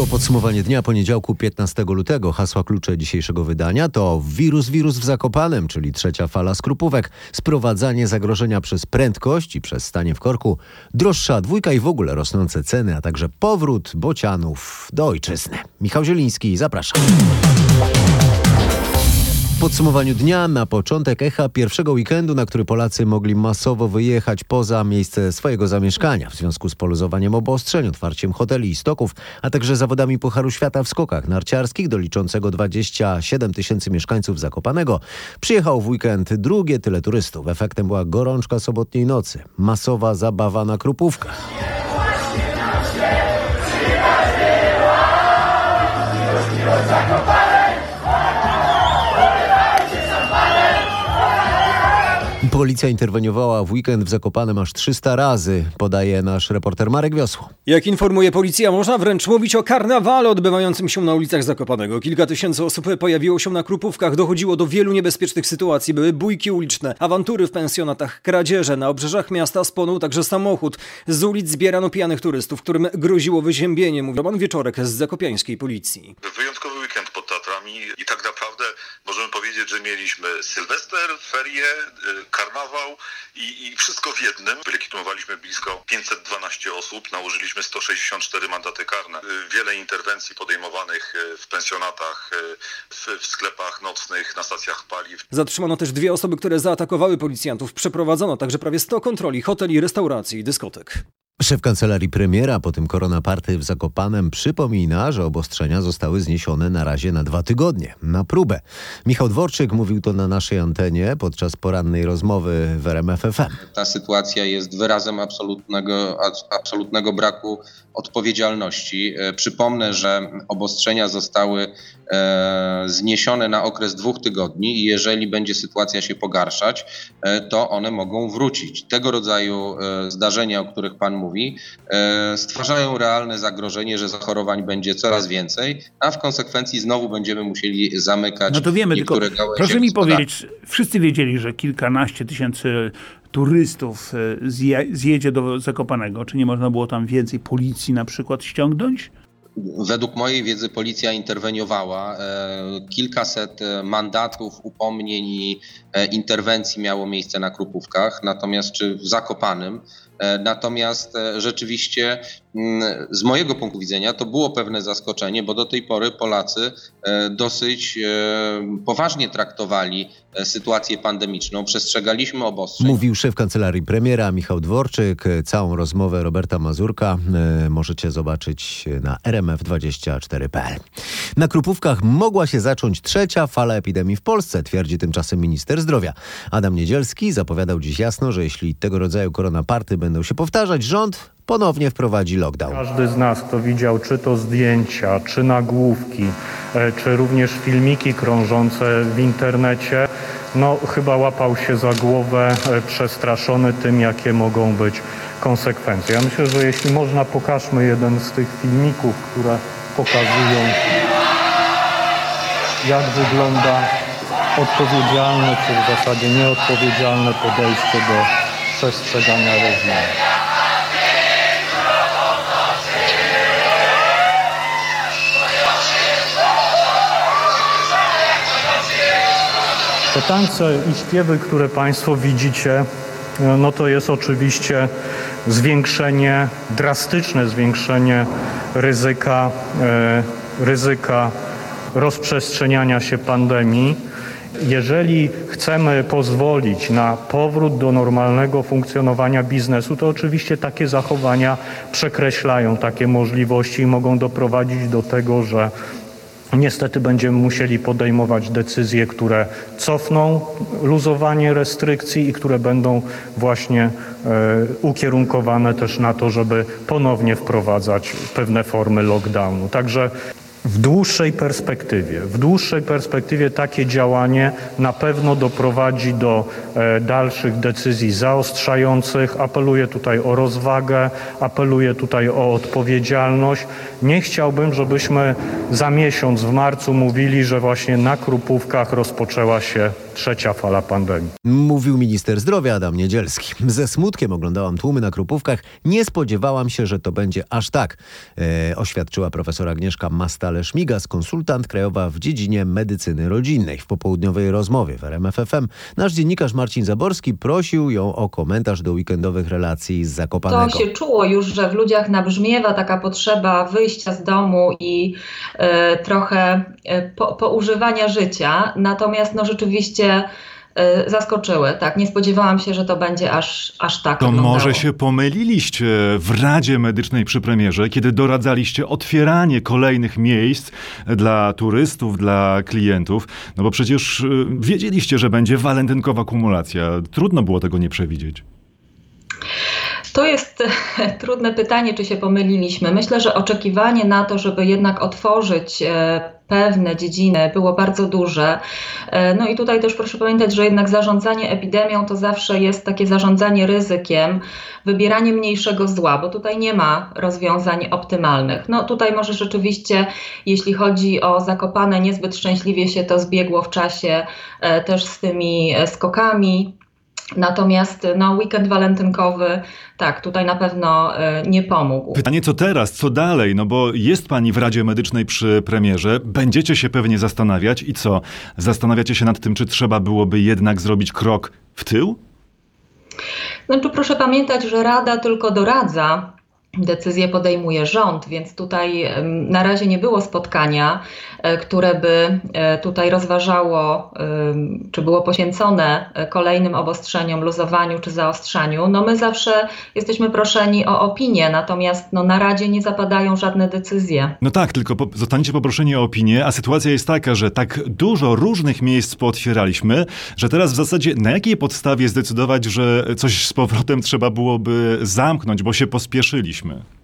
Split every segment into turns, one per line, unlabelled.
To podsumowanie dnia poniedziałku 15 lutego. Hasła klucze dzisiejszego wydania to wirus, wirus w Zakopanem, czyli trzecia fala skrupówek, sprowadzanie zagrożenia przez prędkość i przez stanie w korku, droższa dwójka i w ogóle rosnące ceny, a także powrót bocianów do ojczyzny. Michał Zieliński, zapraszam. Podsumowaniu dnia na początek echa pierwszego weekendu, na który Polacy mogli masowo wyjechać poza miejsce swojego zamieszkania w związku z poluzowaniem obostrzeń, otwarciem hoteli i stoków, a także zawodami Pucharu Świata w skokach narciarskich doliczącego 27 tysięcy mieszkańców Zakopanego. Przyjechał w weekend drugie tyle turystów. Efektem była gorączka sobotniej nocy, masowa zabawa na krupówkach. Policja interweniowała w weekend w Zakopanem aż 300 razy, podaje nasz reporter Marek Wiosło.
Jak informuje policja, można wręcz mówić o karnawale odbywającym się na ulicach Zakopanego. Kilka tysięcy osób pojawiło się na krupówkach, dochodziło do wielu niebezpiecznych sytuacji. Były bójki uliczne, awantury w pensjonatach, kradzieże. Na obrzeżach miasta spłonął także samochód. Z ulic zbierano pijanych turystów, którym groziło wyziębienie, mówi Roman Wieczorek z zakopiańskiej policji.
Wyjątkowy weekend pod I tak naprawdę możemy powiedzieć, że mieliśmy Sylwester, ferie, y, karnawał i, i wszystko w jednym. Wylegitymowaliśmy blisko 512 osób, nałożyliśmy 164 mandaty karne. Y, Wiele interwencji podejmowanych y, w pensjonatach, w, w sklepach nocnych, na stacjach paliw.
Zatrzymano też dwie osoby, które zaatakowały policjantów. Przeprowadzono także prawie 100 kontroli hoteli, restauracji i dyskotek.
Szef kancelarii premiera po tym koronaparty w Zakopanem przypomina, że obostrzenia zostały zniesione na razie na dwa tygodnie, na próbę. Michał Dworczyk mówił to na naszej antenie podczas porannej rozmowy w RMF FM.
ta sytuacja jest wyrazem absolutnego, absolutnego braku odpowiedzialności. E, Przypomnę, że obostrzenia zostały e, zniesione na okres dwóch tygodni i jeżeli będzie sytuacja się pogarszać, e, to one mogą wrócić. Tego rodzaju zdarzenia, o których Pan mówi, e, stwarzają realne zagrożenie, że zachorowań będzie coraz więcej, a w konsekwencji znowu będziemy musieli zamykać
No to wiemy, tylko proszę mi powiedzieć, wszyscy wiedzieli, że kilkanaście tysięcy turystów e, zje, zjedzie do Zakopanego. Czy nie można było tam więcej policji na przykład ściągnąć?
Według mojej wiedzy policja interweniowała. E, Kilkaset e, mandatów, upomnień i e, interwencji miało miejsce na Krupówkach, natomiast czy w Zakopanym. Natomiast rzeczywiście mm, z mojego punktu widzenia to było pewne zaskoczenie, bo do tej pory Polacy dosyć poważnie traktowali sytuację pandemiczną. Przestrzegaliśmy obostrzeń.
Mówił szef kancelarii premiera Michał Dworczyk. Całą rozmowę Roberta Mazurka możecie zobaczyć na rmf24.pl. Na Krupówkach mogła się zacząć trzecia fala epidemii w Polsce, twierdzi tymczasem minister zdrowia. Adam Niedzielski zapowiadał dziś jasno, że jeśli tego rodzaju koronaparty będą się powtarzać, rząd ponownie wprowadzi lockdown.
Każdy z nas, kto widział czy to zdjęcia, czy nagłówki, e, czy również filmiki krążące w internecie, no chyba łapał się za głowę e, przestraszony tym, jakie mogą być konsekwencje. Ja myślę, że jeśli można, pokażmy jeden z tych filmików, które pokazują, jak wygląda odpowiedzialne, czy w zasadzie nieodpowiedzialne podejście do przestrzegania reżimu. Te tańce i śpiewy, które Państwo widzicie, e, no to jest oczywiście zwiększenie, drastyczne zwiększenie ryzyka, e, ryzyka rozprzestrzeniania się pandemii. Jeżeli chcemy pozwolić na powrót do normalnego funkcjonowania biznesu, to oczywiście takie zachowania przekreślają takie możliwości i mogą doprowadzić do tego, że Niestety będziemy musieli podejmować decyzje, które cofną luzowanie restrykcji i które będą właśnie e, ukierunkowane też na to, żeby ponownie wprowadzać pewne formy lockdownu. Także w dłuższej perspektywie, w dłuższej perspektywie takie działanie na pewno doprowadzi do e, dalszych decyzji zaostrzających. Apeluję tutaj o rozwagę, apeluję tutaj o odpowiedzialność. Nie chciałbym, żebyśmy za miesiąc w marcu mówili, że właśnie na Krupówkach rozpoczęła się trzecia fala pandemii.
Mówił minister zdrowia Adam Niedzielski. Ze smutkiem oglądałam tłumy na Krupówkach. Nie spodziewałam się, że to będzie aż tak, e, oświadczyła profesor Agnieszka Mastale-Szmigas, konsultant krajowa w dziedzinie medycyny rodzinnej. W popołudniowej rozmowie w RMFFM nasz dziennikarz Marcin Zaborski prosił ją o komentarz do weekendowych relacji z
To
Zakopanego.
się czuło już, że w ludziach nabrzmiewa taka potrzeba wyjścia z domu i e, trochę e, po, poużywania życia. Natomiast no rzeczywiście e, zaskoczyły. Tak, nie spodziewałam się, że to będzie aż, aż tak
To
wyglądało.
może się pomyliliście w Radzie Medycznej przy premierze, kiedy doradzaliście otwieranie kolejnych miejsc dla turystów, dla klientów, no bo przecież y, wiedzieliście, że będzie walentynkowa kumulacja. Trudno było tego nie przewidzieć.
To jest trudne pytanie, czy się pomyliliśmy. Myślę, że oczekiwanie na to, żeby jednak otworzyć e, pewne dziedziny było bardzo duże. E, No i tutaj też proszę pamiętać, że jednak zarządzanie epidemią to zawsze jest takie zarządzanie ryzykiem, wybieranie mniejszego zła, bo tutaj nie ma rozwiązań optymalnych. No tutaj może rzeczywiście, jeśli chodzi o Zakopane, niezbyt szczęśliwie się to zbiegło w czasie e, też z tymi e, skokami. Natomiast no, weekend walentynkowy, tak, tutaj na pewno e, nie pomógł.
Pytanie, co teraz, co dalej? No bo jest pani w Radzie Medycznej przy premierze, będziecie się pewnie zastanawiać i co? Zastanawiacie się nad tym, czy trzeba byłoby jednak zrobić krok w tył?
Tu proszę pamiętać, że Rada tylko doradza. Decyzję podejmuje rząd, więc tutaj na razie nie było spotkania, e, które by e, tutaj rozważało, czy było poświęcone e, kolejnym obostrzeniom, luzowaniu czy zaostrzaniu. No my zawsze jesteśmy proszeni o opinię, natomiast no, na Radzie nie zapadają żadne decyzje.
No tak, tylko po, zostaniecie poproszeni o opinię, a sytuacja jest taka, że tak dużo różnych miejsc pootwieraliśmy, że teraz w zasadzie na jakiej podstawie zdecydować, że coś z powrotem trzeba byłoby zamknąć, bo się pospieszyliśmy?
Ech,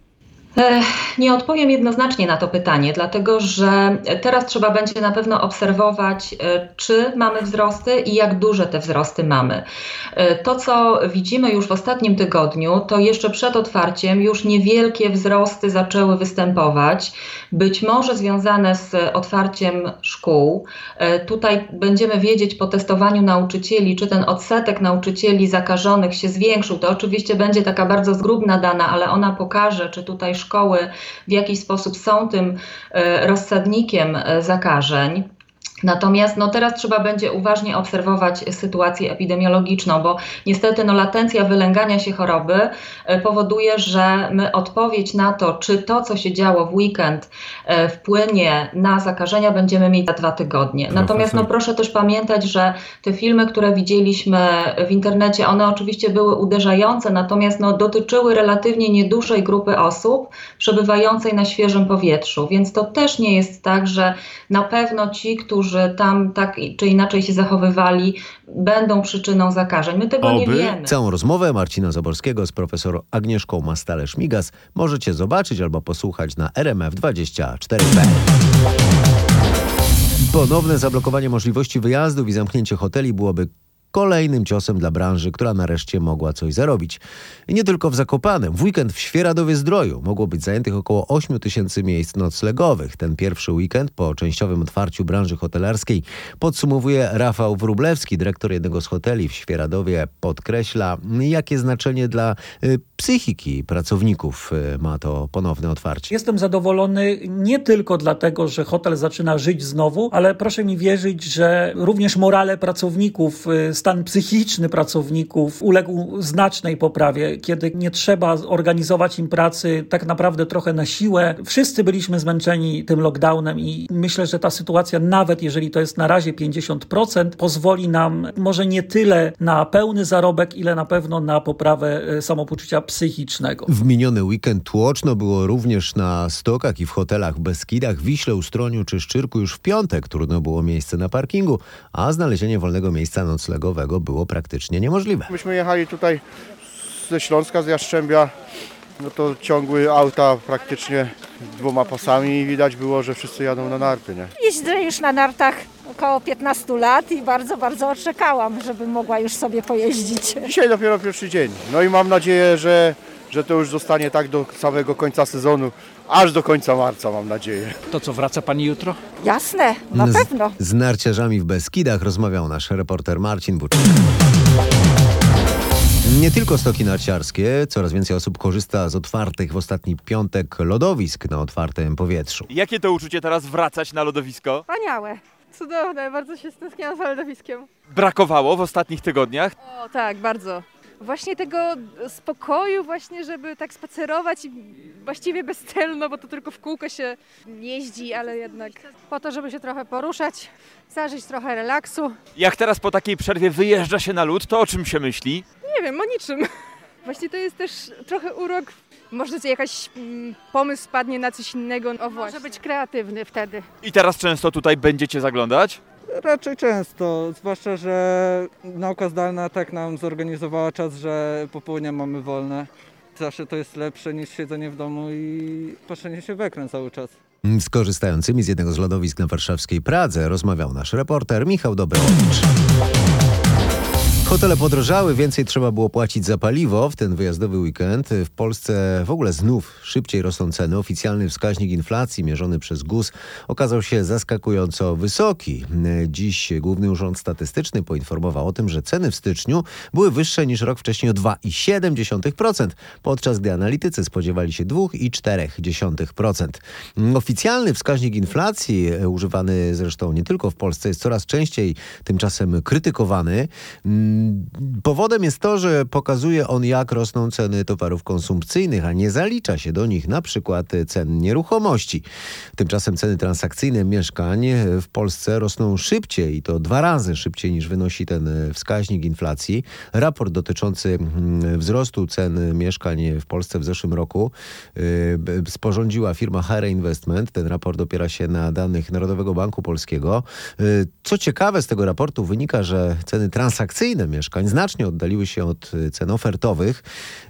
Nie odpowiem jednoznacznie na to pytanie, dlatego że teraz trzeba będzie na pewno obserwować, e, czy mamy wzrosty i jak duże te wzrosty mamy. E, To, co widzimy już w ostatnim tygodniu, to jeszcze przed otwarciem już niewielkie wzrosty zaczęły występować, być może związane z otwarciem szkół. E, Tutaj będziemy wiedzieć po testowaniu nauczycieli, czy ten odsetek nauczycieli zakażonych się zwiększył. To oczywiście będzie taka bardzo zgrubna dana, ale ona pokaże, czy tutaj szkoły w jakiś sposób są tym e, rozsadnikiem e, zakażeń. Natomiast no, teraz trzeba będzie uważnie obserwować sytuację epidemiologiczną, bo niestety no, latencja wylęgania się choroby e, powoduje, że my odpowiedź na to, czy to, co się działo w weekend, e, wpłynie na zakażenia, będziemy mieć za dwa tygodnie. Natomiast no, proszę też pamiętać, że te filmy, które widzieliśmy w internecie, one oczywiście były uderzające, natomiast no, dotyczyły relatywnie niedużej grupy osób przebywającej na świeżym powietrzu, więc to też nie jest tak, że na pewno ci, którzy tam tak czy inaczej się zachowywali, będą przyczyną zakażeń. My tego nie
Oby.
wiemy.
Całą rozmowę Marcina Zaborskiego z profesor Agnieszką Mastale-Szmigas możecie zobaczyć albo posłuchać na RMF24.pl. Ponowne zablokowanie możliwości wyjazdów i zamknięcie hoteli byłoby kolejnym ciosem dla branży, która nareszcie mogła coś zarobić. I nie tylko w Zakopanem. W weekend w Świeradowie Zdroju mogło być zajętych około 8 tysięcy miejsc noclegowych. Ten pierwszy weekend po częściowym otwarciu branży hotelarskiej podsumowuje Rafał Wróblewski, dyrektor jednego z hoteli w Świeradowie. Podkreśla, jakie znaczenie dla y, psychiki pracowników y, ma to ponowne otwarcie.
Jestem zadowolony nie tylko dlatego, że hotel zaczyna żyć znowu, ale proszę mi wierzyć, że również morale pracowników, y, stan psychiczny pracowników uległ znacznej poprawie, kiedy nie trzeba organizować im pracy tak naprawdę trochę na siłę. Wszyscy byliśmy zmęczeni tym lockdownem i myślę, że ta sytuacja, nawet jeżeli to jest na razie 50%, pozwoli nam może nie tyle na pełny zarobek, ile na pewno na poprawę y, samopoczucia psychicznego.
W miniony weekend tłoczno było również na stokach i w hotelach Beskidach, Wiśle, Ustroniu czy Szczyrku już w piątek. Trudno było miejsce na parkingu, a znalezienie wolnego miejsca noclegowego było praktycznie niemożliwe.
Myśmy jechali tutaj ze Śląska, z Jastrzębia, no to ciągły auta praktycznie dwoma pasami i widać było, że wszyscy jadą na narty, nie?
Jeżdżę już na nartach około 15 lat i bardzo, bardzo czekałam, żeby mogła już sobie pojeździć.
Dzisiaj dopiero pierwszy dzień, no i mam nadzieję, że że to już zostanie tak do samego końca sezonu, aż do końca marca mam nadzieję.
To co, wraca pani jutro?
Jasne, na
Z-
pewno.
Z narciarzami w Beskidach rozmawiał nasz reporter Marcin Buczek. Nie tylko stoki narciarskie, coraz więcej osób korzysta z otwartych w ostatni piątek lodowisk na otwartym powietrzu.
Jakie to uczucie teraz wracać na lodowisko?
Wspaniałe. Cudowne, bardzo się stęskniłam za lodowiskiem.
Brakowało w ostatnich tygodniach?
O tak, bardzo. Właśnie tego spokoju, właśnie, żeby tak spacerować i właściwie bez celu, no bo to tylko w kółko się jeździ, ale jednak po to, żeby się trochę poruszać, zażyć trochę relaksu.
Jak teraz po takiej przerwie wyjeżdża się na lód, to o czym się myśli?
Nie wiem, o niczym. Właśnie to jest też trochę urok. Może ci jakaś mm, pomysł spadnie na coś innego. O, Może być kreatywny wtedy.
I teraz często tutaj będziecie zaglądać?
Raczej często, zwłaszcza, że nauka zdalna tak nam zorganizowała czas, że popołudnia mamy wolne. Zawsze to jest lepsze niż siedzenie w domu i patrzenie się w ekran cały czas.
Z korzystającymi z jednego z lodowisk na warszawskiej Pradze rozmawiał nasz reporter Michał Dobrowicz. Hotele podrożały, więcej trzeba było płacić za paliwo w ten wyjazdowy weekend. W Polsce w ogóle znów szybciej rosną ceny. Oficjalny wskaźnik inflacji mierzony przez GUS okazał się zaskakująco wysoki. Dziś Główny Urząd Statystyczny poinformował o tym, że ceny w styczniu były wyższe niż rok wcześniej o 2,7%, podczas gdy analitycy spodziewali się 2,4%. Oficjalny wskaźnik inflacji, e, używany zresztą nie tylko w Polsce, jest coraz częściej tymczasem krytykowany. Powodem jest to, że pokazuje on, jak rosną ceny towarów konsumpcyjnych, a nie zalicza się do nich na przykład cen nieruchomości. Tymczasem ceny transakcyjne mieszkań w Polsce rosną szybciej i to dwa razy szybciej niż wynosi ten wskaźnik inflacji. Raport dotyczący mm, wzrostu cen mieszkań w Polsce w zeszłym roku y, sporządziła firma Hare Investment. Ten raport opiera się na danych Narodowego Banku Polskiego. Y, Co ciekawe, z tego raportu wynika, że ceny transakcyjne mieszkań znacznie oddaliły się od y, cen ofertowych.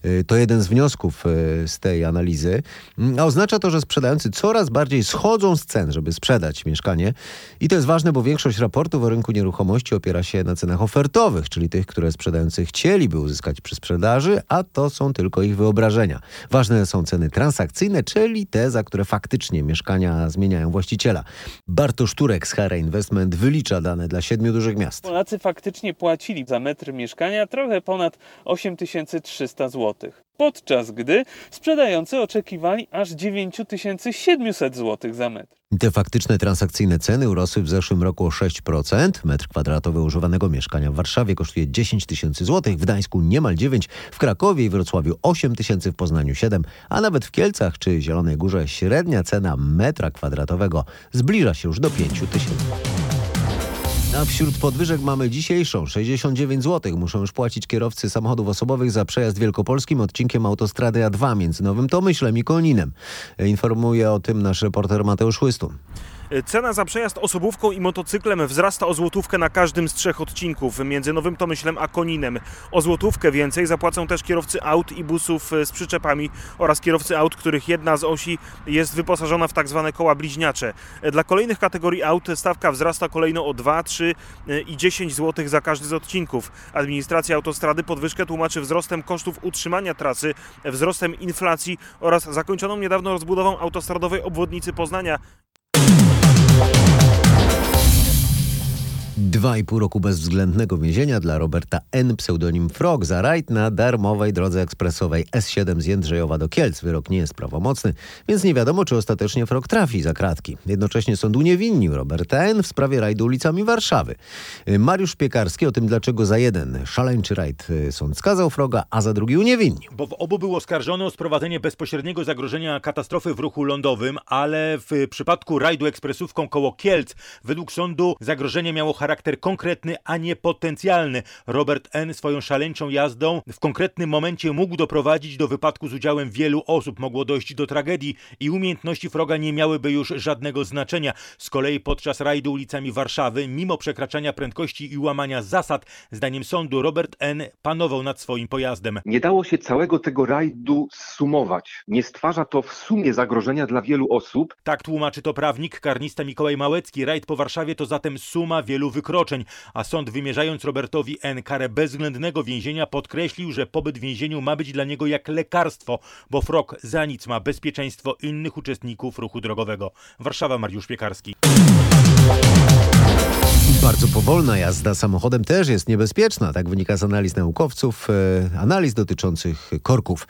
Y, To jeden z wniosków y, z tej analizy. Mm, A oznacza to, że sprzedający coraz bardziej schodzą z cen, żeby sprzedać mieszkanie. I to jest ważne, bo większość raportów o rynku nieruchomości opiera się na cenach ofertowych, czyli tych, które sprzedający chcieliby uzyskać przy sprzedaży, a to są tylko ich wyobrażenia. Ważne są ceny transakcyjne, czyli te, za które faktycznie mieszkania zmieniają właściciela. Bartosz Turek z Hara Investment wylicza dane dla siedmiu dużych miast.
Polacy faktycznie płacili za metr mieszkania trochę ponad 8300 zł. Podczas gdy sprzedający oczekiwali aż 9700 zł za metr.
Te faktyczne transakcyjne ceny urosły w zeszłym roku o 6%. Metr kwadratowy używanego mieszkania w Warszawie kosztuje 10 tysięcy złotych, w Gdańsku niemal 9, w Krakowie i Wrocławiu 8 tysięcy, w Poznaniu 7, a nawet w Kielcach czy Zielonej Górze średnia cena metra kwadratowego zbliża się już do 5 tysięcy. A wśród podwyżek mamy dzisiejszą 69 zł. Muszą już płacić kierowcy samochodów osobowych za przejazd wielkopolskim odcinkiem autostrady A2 między Nowym Tomyślem i Koninem. Informuje o tym nasz reporter Mateusz Chłystun.
Cena za przejazd osobówką i motocyklem wzrasta o złotówkę na każdym z trzech odcinków między Nowym Tomyślem a Koninem. O złotówkę więcej zapłacą też kierowcy aut i busów z przyczepami oraz kierowcy aut, których jedna z osi jest wyposażona w tak zwane koła bliźniacze. Dla kolejnych kategorii aut stawka wzrasta kolejno o 2, 3 i 10 zł za każdy z odcinków. Administracja autostrady podwyżkę tłumaczy wzrostem kosztów utrzymania trasy, wzrostem inflacji oraz zakończoną niedawno rozbudową autostradowej obwodnicy Poznania.
Dwa i pół roku bezwzględnego więzienia dla Roberta N., pseudonim Frog, za rajd na darmowej drodze ekspresowej S7 z Jędrzejowa do Kielc. Wyrok nie jest prawomocny, więc nie wiadomo, czy ostatecznie Frog trafi za kratki. Jednocześnie sąd uniewinnił Roberta N. w sprawie rajdu ulicami Warszawy. Mariusz Piekarski o tym, dlaczego za jeden szaleńczy rajd y, sąd skazał Froga, a za drugi uniewinnił.
Bo w obu był oskarżony o sprowadzenie bezpośredniego zagrożenia katastrofy w ruchu lądowym, ale w przypadku rajdu ekspresówką koło Kielc według sądu zagrożenie miało charakter konkretny, a nie potencjalny. Robert N. swoją szaleńczą jazdą w konkretnym momencie mógł doprowadzić do wypadku z udziałem wielu osób. Mogło dojść do tragedii i umiejętności Froga nie miałyby już żadnego znaczenia. Z kolei podczas rajdu ulicami Warszawy, mimo przekraczania prędkości i łamania zasad, zdaniem sądu Robert N. panował nad swoim pojazdem.
Nie dało się całego tego rajdu zsumować. Nie stwarza to w sumie zagrożenia dla wielu osób.
Tak tłumaczy to prawnik, karnista Mikołaj Małecki. Rajd po Warszawie to zatem suma wielu wykroczeń, a sąd wymierzając Robertowi N. karę bezwzględnego więzienia podkreślił, że pobyt w więzieniu ma być dla niego jak lekarstwo, bo frok za nic ma bezpieczeństwo innych uczestników ruchu drogowego. Warszawa, Mariusz Piekarski.
Bardzo powolna jazda samochodem też jest niebezpieczna. Tak wynika z analiz naukowców, e, analiz dotyczących korków.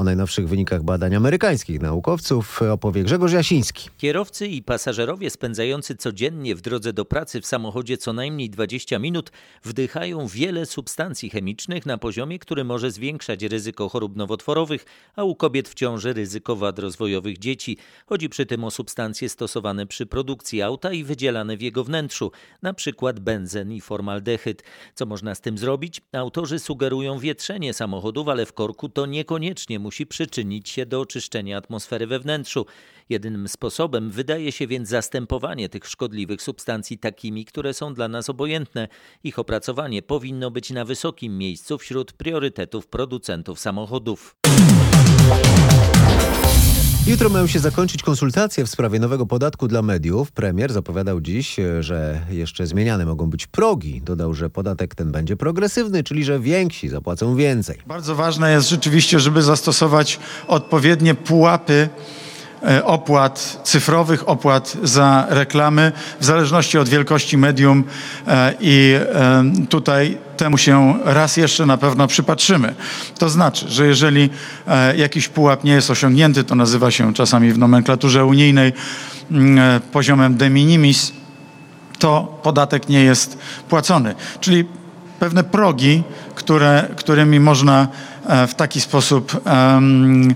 O najnowszych wynikach badań amerykańskich naukowców opowie Grzegorz Jasiński.
Kierowcy i pasażerowie spędzający codziennie w drodze do pracy w samochodzie co najmniej 20 minut wdychają wiele substancji chemicznych na poziomie, który może zwiększać ryzyko chorób nowotworowych, a u kobiet w ciąży ryzyko wad rozwojowych dzieci. Chodzi przy tym o substancje stosowane przy produkcji auta i wydzielane w jego wnętrzu, na przykład benzen i formaldehyd. Co można z tym zrobić? Autorzy sugerują wietrzenie samochodów, ale w korku to niekoniecznie musi przyczynić się do oczyszczenia atmosfery we wnętrzu. Jedynym sposobem wydaje się więc zastępowanie tych szkodliwych substancji takimi, które są dla nas obojętne. Ich opracowanie powinno być na wysokim miejscu wśród priorytetów producentów samochodów.
Jutro mają się zakończyć konsultacje w sprawie nowego podatku dla mediów. Premier zapowiadał dziś, e, że jeszcze zmieniane mogą być progi. Dodał, że podatek ten będzie progresywny, czyli że więksi zapłacą więcej.
Bardzo ważne jest rzeczywiście, żeby zastosować odpowiednie pułapy opłat cyfrowych, opłat za reklamy, w zależności od wielkości medium e, i e, tutaj temu się raz jeszcze na pewno przypatrzymy. To znaczy, że jeżeli e, jakiś pułap nie jest osiągnięty, to nazywa się czasami w nomenklaturze unijnej mm, e, poziomem de minimis, to podatek nie jest płacony. Czyli pewne progi, które, którymi można e, w taki sposób, e, s-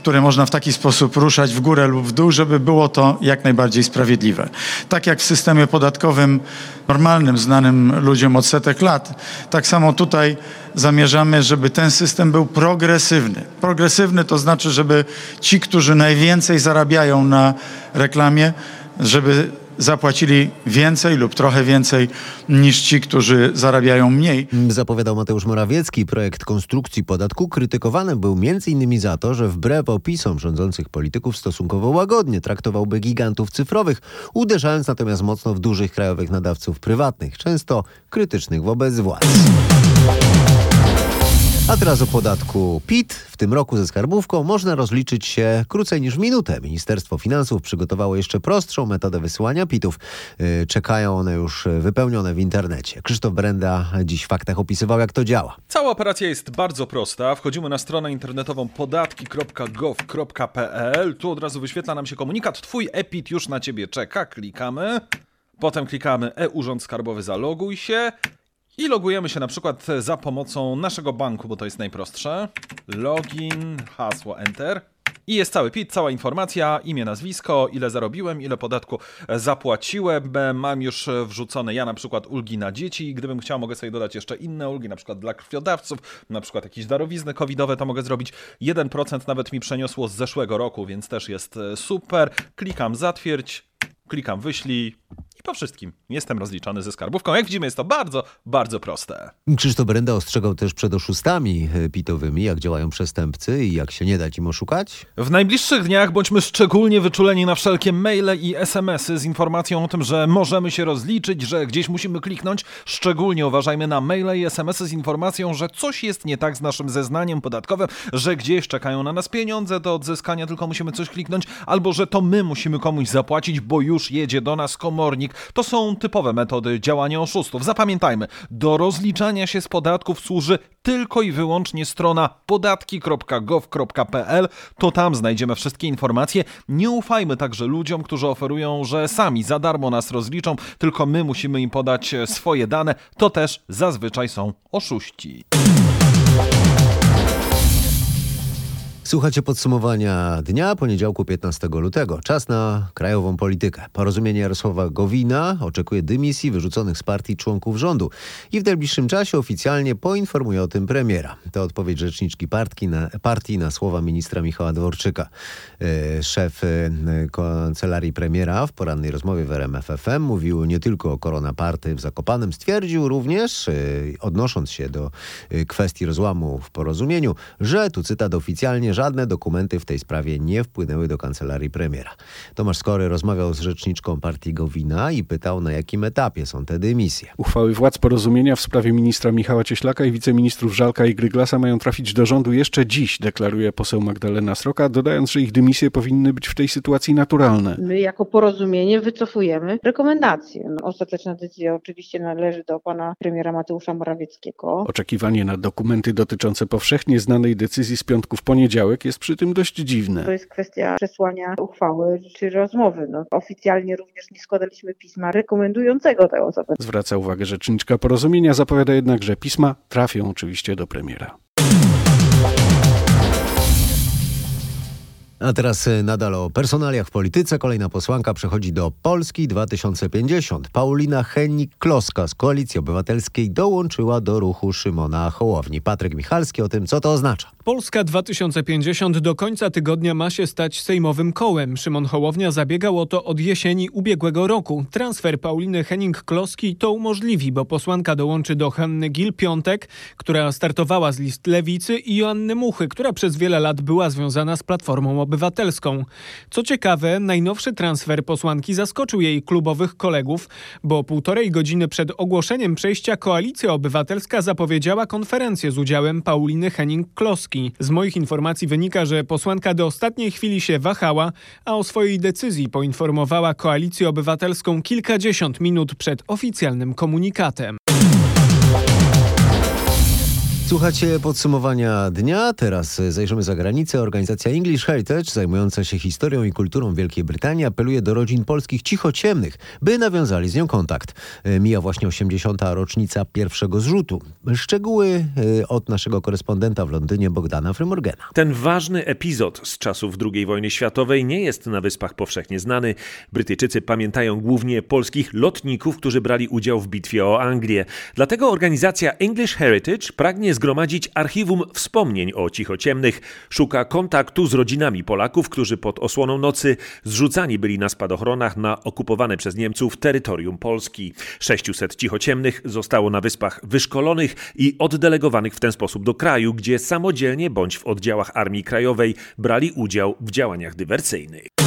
które można w taki sposób ruszać w górę lub w dół, żeby było to jak najbardziej sprawiedliwe. Tak jak w systemie podatkowym normalnym, znanym ludziom od setek lat, tak samo tutaj zamierzamy, żeby ten system był progresywny. Progresywny to znaczy, żeby ci, którzy najwięcej zarabiają na reklamie, żeby zapłacili więcej lub trochę więcej niż ci, którzy zarabiają mniej.
Zapowiadał Mateusz Morawiecki. Projekt konstrukcji podatku krytykowany był m.in. za to, że wbrew opisom rządzących polityków stosunkowo łagodnie traktowałby gigantów cyfrowych, uderzając natomiast mocno w dużych krajowych nadawców prywatnych, często krytycznych wobec władz. A teraz o podatku PIT. W tym roku ze skarbówką można rozliczyć się krócej niż minutę. Ministerstwo Finansów przygotowało jeszcze prostszą metodę wysyłania PITów. Yy, Czekają one już wypełnione w internecie. Krzysztof Brenda dziś w faktach opisywał, jak to działa.
Cała operacja jest bardzo prosta. Wchodzimy na stronę internetową podatki.gov.pl. Tu od razu wyświetla nam się komunikat. Twój e-PIT już na ciebie czeka. Klikamy. Potem klikamy e-Urząd Skarbowy zaloguj się. I logujemy się na przykład za pomocą naszego banku, bo to jest najprostsze. Login, hasło, enter. I jest cały PIT, cała informacja, imię, nazwisko, ile zarobiłem, ile podatku zapłaciłem. Mam już wrzucone ja na przykład ulgi na dzieci. Gdybym chciał, mogę sobie dodać jeszcze inne ulgi, na przykład dla krwiodawców, na przykład jakieś darowizny covidowe, to mogę zrobić. 1% nawet mi przeniosło z zeszłego roku, więc też jest super. Klikam zatwierdź, klikam wyślij i po wszystkim jestem rozliczony ze skarbówką. Jak widzimy, jest to bardzo, bardzo proste.
Krzysztof Brenda ostrzegał też przed oszustami yy, pitowymi, jak działają przestępcy i jak się nie dać im oszukać.
W najbliższych dniach bądźmy szczególnie wyczuleni na wszelkie maile i SMS-y z informacją o tym, że możemy się rozliczyć, że gdzieś musimy kliknąć. Szczególnie uważajmy na maile i SMS-y z informacją, że coś jest nie tak z naszym zeznaniem podatkowym, że gdzieś czekają na nas pieniądze do odzyskania, tylko musimy coś kliknąć, albo że to my musimy komuś zapłacić, bo już jedzie do nas komornik. To są typowe metody działania oszustów. Zapamiętajmy, do rozliczania się z podatków służy tylko i wyłącznie strona podatki.gov.pl. To tam znajdziemy wszystkie informacje. Nie ufajmy także ludziom, którzy oferują, że sami za darmo nas rozliczą, tylko my musimy im podać swoje dane. To też zazwyczaj są oszuści.
Słuchacie podsumowania dnia, poniedziałku 15 lutego. Czas na krajową politykę. Porozumienie Jarosława Gowina oczekuje dymisji wyrzuconych z partii członków rządu i w najbliższym czasie oficjalnie poinformuje o tym premiera. To odpowiedź rzeczniczki partii na, partii na słowa ministra Michała Dworczyka. E, Szef e, kancelarii premiera w porannej rozmowie w RMFFM mówił nie tylko o koronaparty w Zakopanem, stwierdził również, e, odnosząc się do kwestii rozłamu w porozumieniu, że, tu cytat oficjalnie, Obecnie żadne dokumenty w tej sprawie nie wpłynęły do kancelarii premiera. Tomasz Skory rozmawiał z rzeczniczką partii Gowina i pytał, na jakim etapie są te dymisje.
Uchwały władz porozumienia w sprawie ministra Michała Cieślaka i wiceministrów Żalka i Gryglasa mają trafić do rządu jeszcze dziś, deklaruje poseł Magdalena Sroka, dodając, że ich dymisje powinny być w tej sytuacji naturalne.
My jako porozumienie wycofujemy rekomendacje. No, ostateczna decyzja oczywiście należy do pana premiera Mateusza Morawieckiego.
Oczekiwanie na dokumenty dotyczące powszechnie znanej decyzji z piątku w poniedziałek jest przy tym dość dziwne.
To jest kwestia przesłania uchwały czy rozmowy. No, oficjalnie również nie składaliśmy pisma rekomendującego tę osobę.
Zwraca uwagę rzeczniczka porozumienia, zapowiada jednak, że pisma trafią oczywiście do premiera.
A teraz y, nadal o personaliach w polityce. Kolejna posłanka przechodzi do Polski 2050. Paulina Hennik-Kloska z Koalicji Obywatelskiej dołączyła do ruchu Szymona Hołowni. Patryk Michalski o tym, co to oznacza.
Polska 2050 do końca tygodnia ma się stać sejmowym kołem. Szymon Hołownia zabiegał o to od jesieni ubiegłego roku. Transfer Pauliny Henning-Kloski to umożliwi, bo posłanka dołączy do Hanny Gil-Piątek, która startowała z list Lewicy i Joanny Muchy, która przez wiele lat była związana z Platformą Obywatelską. Co ciekawe, najnowszy transfer posłanki zaskoczył jej klubowych kolegów, bo półtorej godziny przed ogłoszeniem przejścia Koalicja Obywatelska zapowiedziała konferencję z udziałem Pauliny Henning-Kloski. Z moich informacji wynika, że posłanka do ostatniej chwili się wahała, a o swojej decyzji poinformowała Koalicję Obywatelską kilkadziesiąt minut przed oficjalnym komunikatem.
Słuchacie podsumowania dnia. Teraz zajrzymy za granicę. Organizacja English Heritage, zajmująca się historią i kulturą Wielkiej Brytanii, apeluje do rodzin polskich cichociemnych, by nawiązali z nią kontakt. Mija właśnie 80. rocznica pierwszego zrzutu. Szczegóły e, od naszego korespondenta w Londynie Bogdana Frymorgena.
Ten ważny epizod z czasów II wojny światowej nie jest na Wyspach powszechnie znany. Brytyjczycy pamiętają głównie polskich lotników, którzy brali udział w bitwie o Anglię. Dlatego organizacja English Heritage pragnie zgromadzić archiwum wspomnień o cichociemnych. Szuka kontaktu z rodzinami Polaków, którzy pod osłoną nocy zrzucani byli na spadochronach na okupowane przez Niemców terytorium Polski. 600 cichociemnych zostało na wyspach wyszkolonych i oddelegowanych w ten sposób do kraju, gdzie samodzielnie bądź w oddziałach Armii Krajowej brali udział w działaniach dywersyjnych.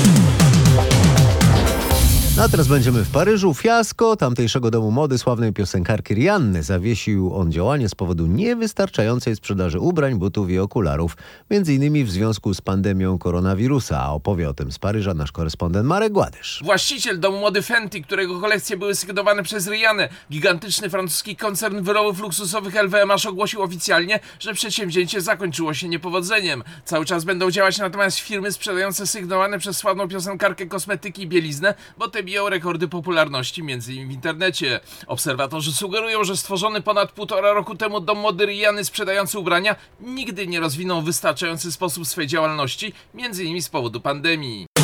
No a teraz będziemy w Paryżu. Fiasko tamtejszego domu mody sławnej piosenkarki Rianny. Zawiesił on działanie z powodu niewystarczającej sprzedaży ubrań, butów i okularów. Między innymi w związku z pandemią koronawirusa. A opowie o tym z Paryża nasz korespondent Marek Gładysz.
Właściciel domu mody Fenty, którego kolekcje były sygnowane przez Riannę, gigantyczny francuski koncern wyrobów luksusowych LVMH ogłosił oficjalnie, że przedsięwzięcie zakończyło się niepowodzeniem. Cały czas będą działać natomiast firmy sprzedające sygnowane przez sławną piosenkarkę kosmetyki i bieliznę, bo te biją rekordy popularności między innymi w internecie. Obserwatorzy sugerują, że stworzony ponad półtora roku temu dom mody Riany sprzedający ubrania nigdy nie rozwinął w wystarczający sposób swej działalności, między innymi z powodu pandemii.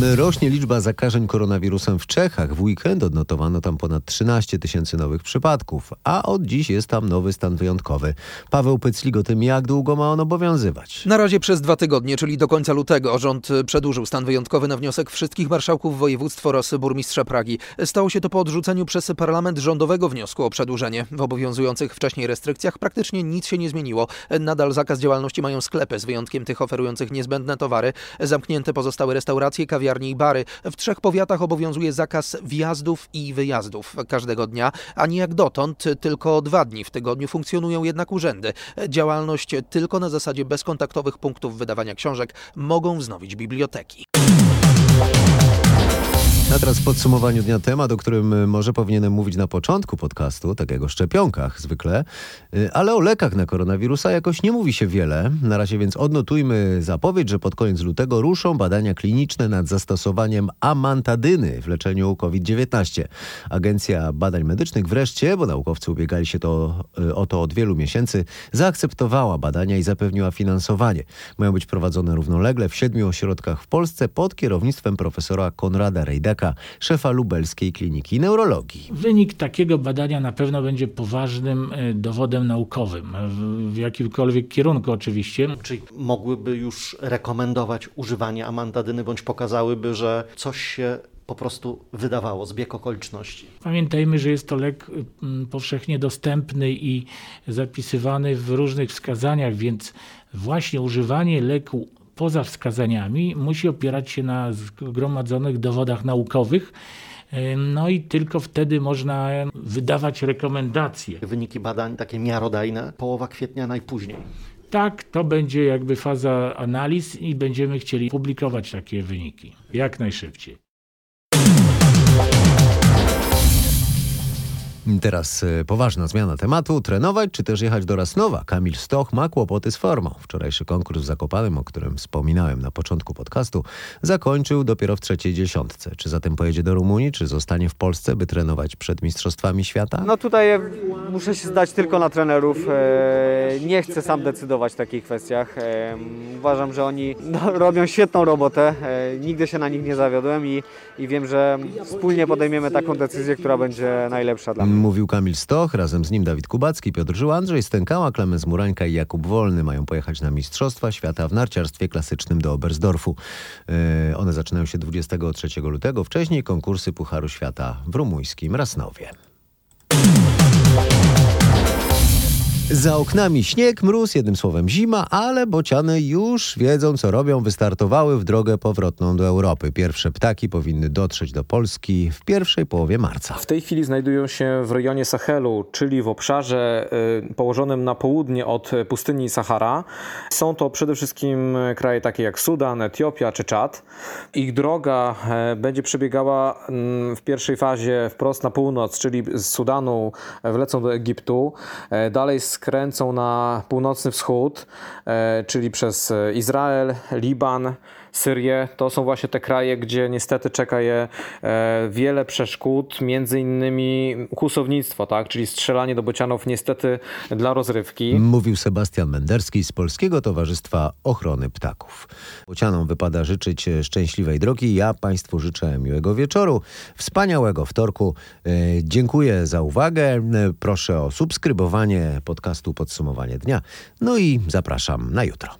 Rośnie liczba zakażeń koronawirusem w Czechach. W weekend odnotowano tam ponad 13 tysięcy nowych przypadków, a od dziś jest tam nowy stan wyjątkowy. Paweł Pyclik o tym, jak długo ma on obowiązywać.
Na razie przez dwa tygodnie, czyli do końca lutego, rząd przedłużył stan wyjątkowy na wniosek wszystkich marszałków województw oraz burmistrza Pragi. Stało się to po odrzuceniu przez parlament rządowego wniosku o przedłużenie. W obowiązujących wcześniej restrykcjach praktycznie nic się nie zmieniło. Nadal zakaz działalności mają sklepy, z wyjątkiem tych oferujących niezbędne towary. Zamknięte pozostały restauracje, kawiarnie i bary. W trzech powiatach obowiązuje zakaz wjazdów i wyjazdów każdego dnia, a nie jak dotąd, tylko dwa dni w tygodniu funkcjonują jednak urzędy. Działalność tylko na zasadzie bezkontaktowych punktów wydawania książek mogą wznowić biblioteki.
A teraz w podsumowaniu dnia temat, o którym może powinienem mówić na początku podcastu, tak jak o szczepionkach zwykle, ale o lekach na koronawirusa jakoś nie mówi się wiele. Na razie więc odnotujmy zapowiedź, że pod koniec lutego ruszą badania kliniczne nad zastosowaniem amantadyny w leczeniu COVID-19. Agencja Badań Medycznych wreszcie, bo naukowcy ubiegali się to, o to od wielu miesięcy, zaakceptowała badania i zapewniła finansowanie. Mają być prowadzone równolegle w siedmiu ośrodkach w Polsce pod kierownictwem profesora Konrada Rejdaka, szefa lubelskiej kliniki neurologii.
Wynik takiego badania na pewno będzie poważnym dowodem naukowym, w jakimkolwiek kierunku oczywiście.
Czyli mogłyby już rekomendować używanie amantadyny, bądź pokazałyby, że coś się
po prostu wydawało, zbieg okoliczności.
Pamiętajmy, że jest to lek powszechnie dostępny i zapisywany w różnych wskazaniach, więc właśnie używanie leku poza wskazaniami musi opierać się na zgromadzonych dowodach naukowych. Ym, No i tylko wtedy można wydawać rekomendacje.
Wyniki badań takie miarodajne, połowa kwietnia najpóźniej.
Tak, to będzie jakby faza analiz i będziemy chcieli publikować takie wyniki jak najszybciej.
Teraz e, poważna zmiana tematu. Trenować czy też jechać do Rasnowa? Kamil Stoch ma kłopoty z formą. Wczorajszy konkurs w Zakopanem, o którym wspominałem na początku podcastu, zakończył dopiero w trzeciej dziesiątce. Czy zatem pojedzie do Rumunii, czy zostanie w Polsce, by trenować przed Mistrzostwami Świata?
No tutaj muszę się zdać tylko na trenerów. E, Nie chcę sam decydować w takich kwestiach. E, Uważam, że oni no, robią świetną robotę. E, Nigdy się na nich nie zawiodłem i, i wiem, że wspólnie podejmiemy taką decyzję, która będzie najlepsza dla mnie.
Mówił Kamil Stoch, razem z nim Dawid Kubacki, Piotr Żył, Andrzej Stękała, Klemens Murańka i Jakub Wolny mają pojechać na Mistrzostwa Świata w narciarstwie klasycznym do Oberstdorfu. Yy, one zaczynają się 23 lutego. Wcześniej konkursy Pucharu Świata w rumuńskim Rasnowie. Za oknami śnieg, mróz, jednym słowem zima, ale bociany już wiedzą, co robią. Wystartowały w drogę powrotną do Europy. Pierwsze ptaki powinny dotrzeć do Polski w pierwszej połowie marca.
W tej chwili znajdują się w rejonie Sahelu, czyli w obszarze y, położonym na południe od pustyni Sahara. Są to przede wszystkim kraje takie jak Sudan, Etiopia czy Czad. Ich droga e, będzie przebiegała mm, w pierwszej fazie wprost na północ, czyli z Sudanu e, wlecą do Egiptu. Dalej skręcą na północny wschód, e, czyli przez e, Izrael, Liban, Syrię. To są właśnie te kraje, gdzie niestety czeka je e, wiele przeszkód, między innymi kłusownictwo, tak? czyli strzelanie do bocianów niestety dla rozrywki.
Mówił Sebastian Menderski z Polskiego Towarzystwa Ochrony Ptaków. Bocianom wypada życzyć szczęśliwej drogi. Ja Państwu życzę miłego wieczoru, wspaniałego wtorku. E, Dziękuję za uwagę. E, Proszę o subskrybowanie podcastu Podsumowanie Dnia. No i zapraszam na jutro.